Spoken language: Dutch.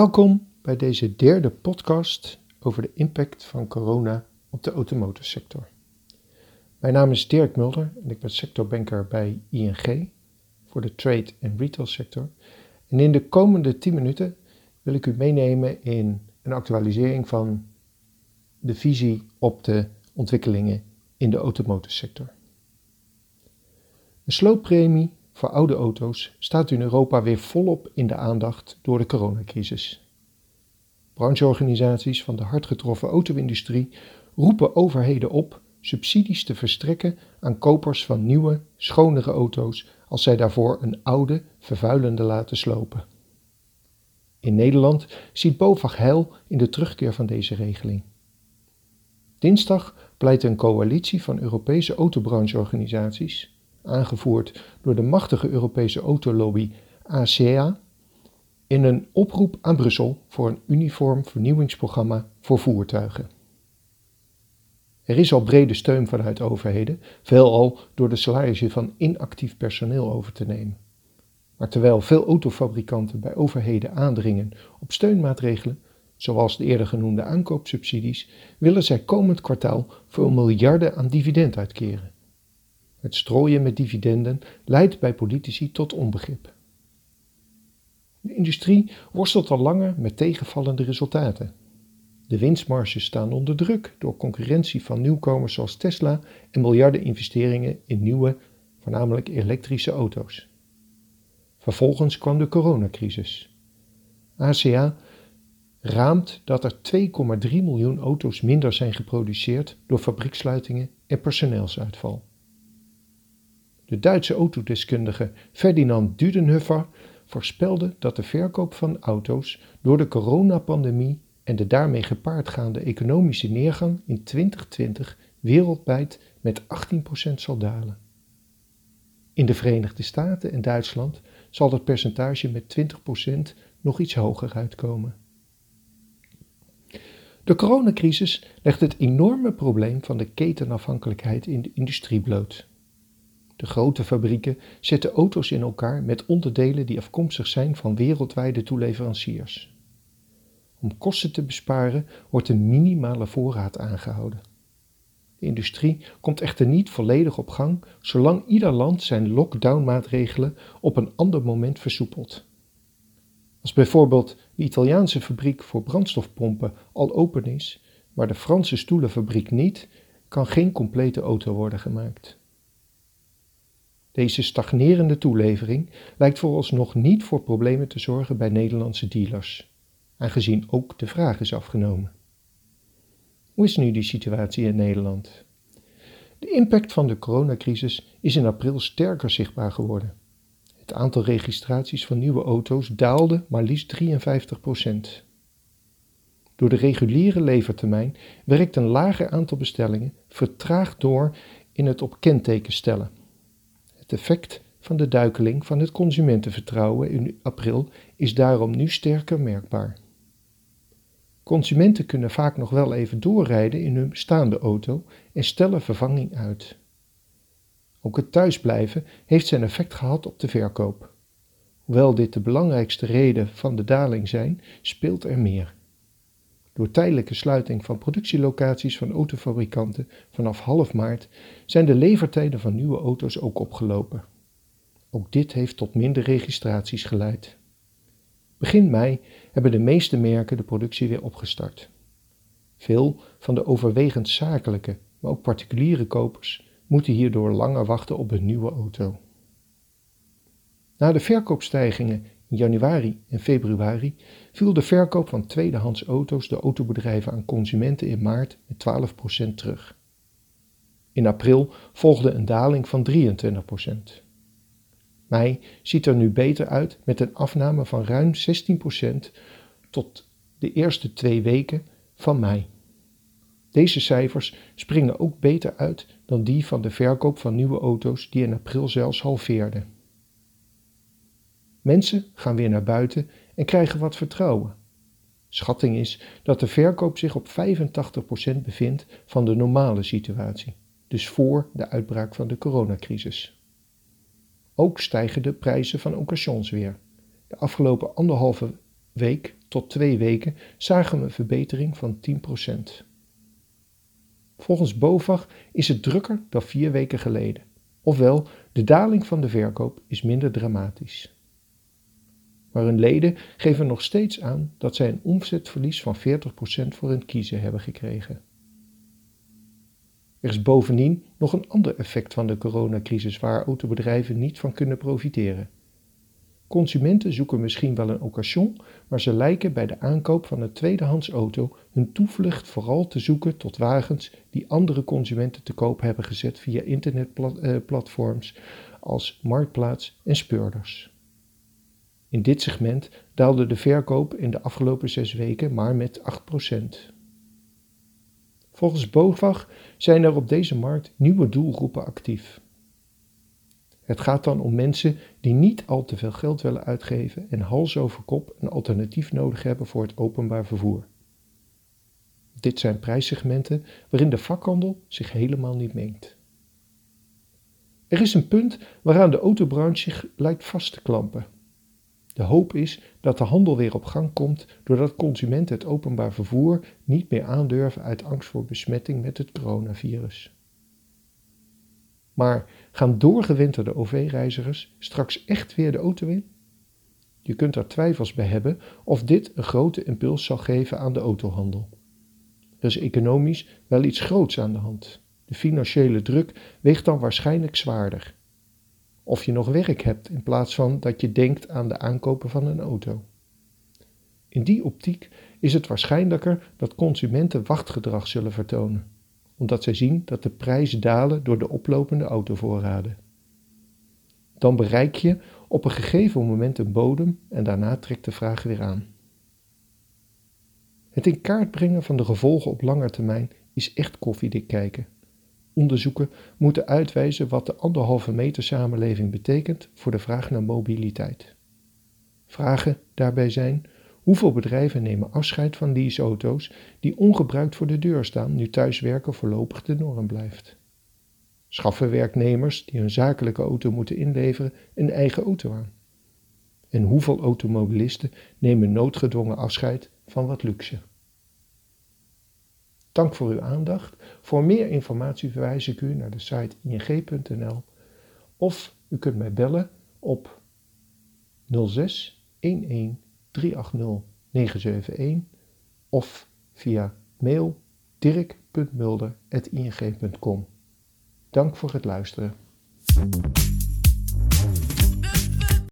Welkom bij deze derde podcast over de impact van corona op de automotorsector. Mijn naam is Dirk Mulder en ik ben sectorbanker bij ING voor de trade- en retail sector. En in de komende 10 minuten wil ik u meenemen in een actualisering van de visie op de ontwikkelingen in de automotorsector. Een slooppremie voor oude auto's staat in Europa weer volop in de aandacht door de coronacrisis. Brancheorganisaties van de hard getroffen auto-industrie roepen overheden op subsidies te verstrekken aan kopers van nieuwe, schonere auto's als zij daarvoor een oude, vervuilende laten slopen. In Nederland ziet BOVAG heil in de terugkeer van deze regeling. Dinsdag pleit een coalitie van Europese autobrancheorganisaties aangevoerd door de machtige Europese autolobby ACEA, in een oproep aan Brussel voor een uniform vernieuwingsprogramma voor voertuigen. Er is al brede steun vanuit overheden, veelal door de salarissen van inactief personeel over te nemen. Maar terwijl veel autofabrikanten bij overheden aandringen op steunmaatregelen, zoals de eerder genoemde aankoopsubsidies, willen zij komend kwartaal veel miljarden aan dividend uitkeren. Het strooien met dividenden leidt bij politici tot onbegrip. De industrie worstelt al langer met tegenvallende resultaten. De winstmarges staan onder druk door concurrentie van nieuwkomers zoals Tesla en miljarden investeringen in nieuwe, voornamelijk elektrische auto's. Vervolgens kwam de coronacrisis. ACA raamt dat er 2,3 miljoen auto's minder zijn geproduceerd door fabrieksluitingen en personeelsuitval. De Duitse autodeskundige Ferdinand Dudenhöfer voorspelde dat de verkoop van auto's door de coronapandemie en de daarmee gepaardgaande economische neergang in 2020 wereldwijd met 18% zal dalen. In de Verenigde Staten en Duitsland zal dat percentage met 20% nog iets hoger uitkomen. De coronacrisis legt het enorme probleem van de ketenafhankelijkheid in de industrie bloot. De grote fabrieken zetten auto's in elkaar met onderdelen die afkomstig zijn van wereldwijde toeleveranciers. Om kosten te besparen wordt een minimale voorraad aangehouden. De industrie komt echter niet volledig op gang zolang ieder land zijn lockdownmaatregelen op een ander moment versoepelt. Als bijvoorbeeld de Italiaanse fabriek voor brandstofpompen al open is, maar de Franse stoelenfabriek niet, kan geen complete auto worden gemaakt. Deze stagnerende toelevering lijkt vooralsnog niet voor problemen te zorgen bij Nederlandse dealers, aangezien ook de vraag is afgenomen. Hoe is nu die situatie in Nederland? De impact van de coronacrisis is in april sterker zichtbaar geworden. Het aantal registraties van nieuwe auto's daalde maar liefst 53% Door de reguliere levertermijn werkt een lager aantal bestellingen vertraagd door in het op kenteken stellen. Het effect van de duikeling van het consumentenvertrouwen in april is daarom nu sterker merkbaar. Consumenten kunnen vaak nog wel even doorrijden in hun bestaande auto en stellen vervanging uit. Ook het thuisblijven heeft zijn effect gehad op de verkoop. Hoewel dit de belangrijkste reden van de daling zijn, speelt er meer. Door tijdelijke sluiting van productielocaties van autofabrikanten vanaf half maart zijn de levertijden van nieuwe auto's ook opgelopen. Ook dit heeft tot minder registraties geleid. Begin mei hebben de meeste merken de productie weer opgestart. Veel van de overwegend zakelijke, maar ook particuliere kopers moeten hierdoor langer wachten op een nieuwe auto. Na de verkoopstijgingen in januari en februari viel de verkoop van tweedehands auto's de autobedrijven aan consumenten in maart met 12% terug. In april volgde een daling van 23%. Mei ziet er nu beter uit met een afname van ruim 16% tot de eerste twee weken van mei. Deze cijfers springen ook beter uit dan die van de verkoop van nieuwe auto's die in april zelfs halveerden. Mensen gaan weer naar buiten en krijgen wat vertrouwen. Schatting is dat de verkoop zich op 85% bevindt van de normale situatie, dus voor de uitbraak van de coronacrisis. Ook stijgen de prijzen van occasions weer. De afgelopen anderhalve week tot twee weken zagen we een verbetering van 10%. Volgens BOVAG is het drukker dan vier weken geleden. Ofwel, de daling van de verkoop is minder dramatisch. Maar hun leden geven nog steeds aan dat zij een omzetverlies van 40% voor hun kiezen hebben gekregen. Er is bovendien nog een ander effect van de coronacrisis waar autobedrijven niet van kunnen profiteren. Consumenten zoeken misschien wel een occasion, maar ze lijken bij de aankoop van een tweedehands auto hun toevlucht vooral te zoeken tot wagens die andere consumenten te koop hebben gezet via internetplatforms als Marktplaats en Speurders. In dit segment daalde de verkoop in de afgelopen zes weken maar met 8%. Volgens BOVAG zijn er op deze markt nieuwe doelgroepen actief. Het gaat dan om mensen die niet al te veel geld willen uitgeven en hals over kop een alternatief nodig hebben voor het openbaar vervoer. Dit zijn prijssegmenten waarin de vakhandel zich helemaal niet mengt. Er is een punt waaraan de autobranche zich lijkt vast te klampen. De hoop is dat de handel weer op gang komt doordat consumenten het openbaar vervoer niet meer aandurven uit angst voor besmetting met het coronavirus. Maar gaan doorgewinterde OV-reizigers straks echt weer de auto in? Je kunt er twijfels bij hebben of dit een grote impuls zal geven aan de autohandel. Er is economisch wel iets groots aan de hand. De financiële druk weegt dan waarschijnlijk zwaarder. Of je nog werk hebt in plaats van dat je denkt aan de aankopen van een auto. In die optiek is het waarschijnlijker dat consumenten wachtgedrag zullen vertonen omdat zij zien dat de prijzen dalen door de oplopende autovoorraden. Dan bereik je op een gegeven moment een bodem en daarna trekt de vraag weer aan. Het in kaart brengen van de gevolgen op lange termijn is echt koffiedik kijken. Onderzoeken moeten uitwijzen wat de anderhalve meter samenleving betekent voor de vraag naar mobiliteit. Vragen daarbij zijn Hoeveel bedrijven nemen afscheid van leaseauto's die ongebruikt voor de deur staan nu thuiswerken voorlopig de norm blijft? Schaffen werknemers die hun zakelijke auto moeten inleveren een eigen auto aan? En hoeveel automobilisten nemen noodgedwongen afscheid van wat luxe? Dank voor uw aandacht. Voor meer informatie verwijs ik u naar de site ing.nl of u kunt mij bellen op 06 11 380 971 of via mail dirk.mulder.ing.com. Dank voor het luisteren.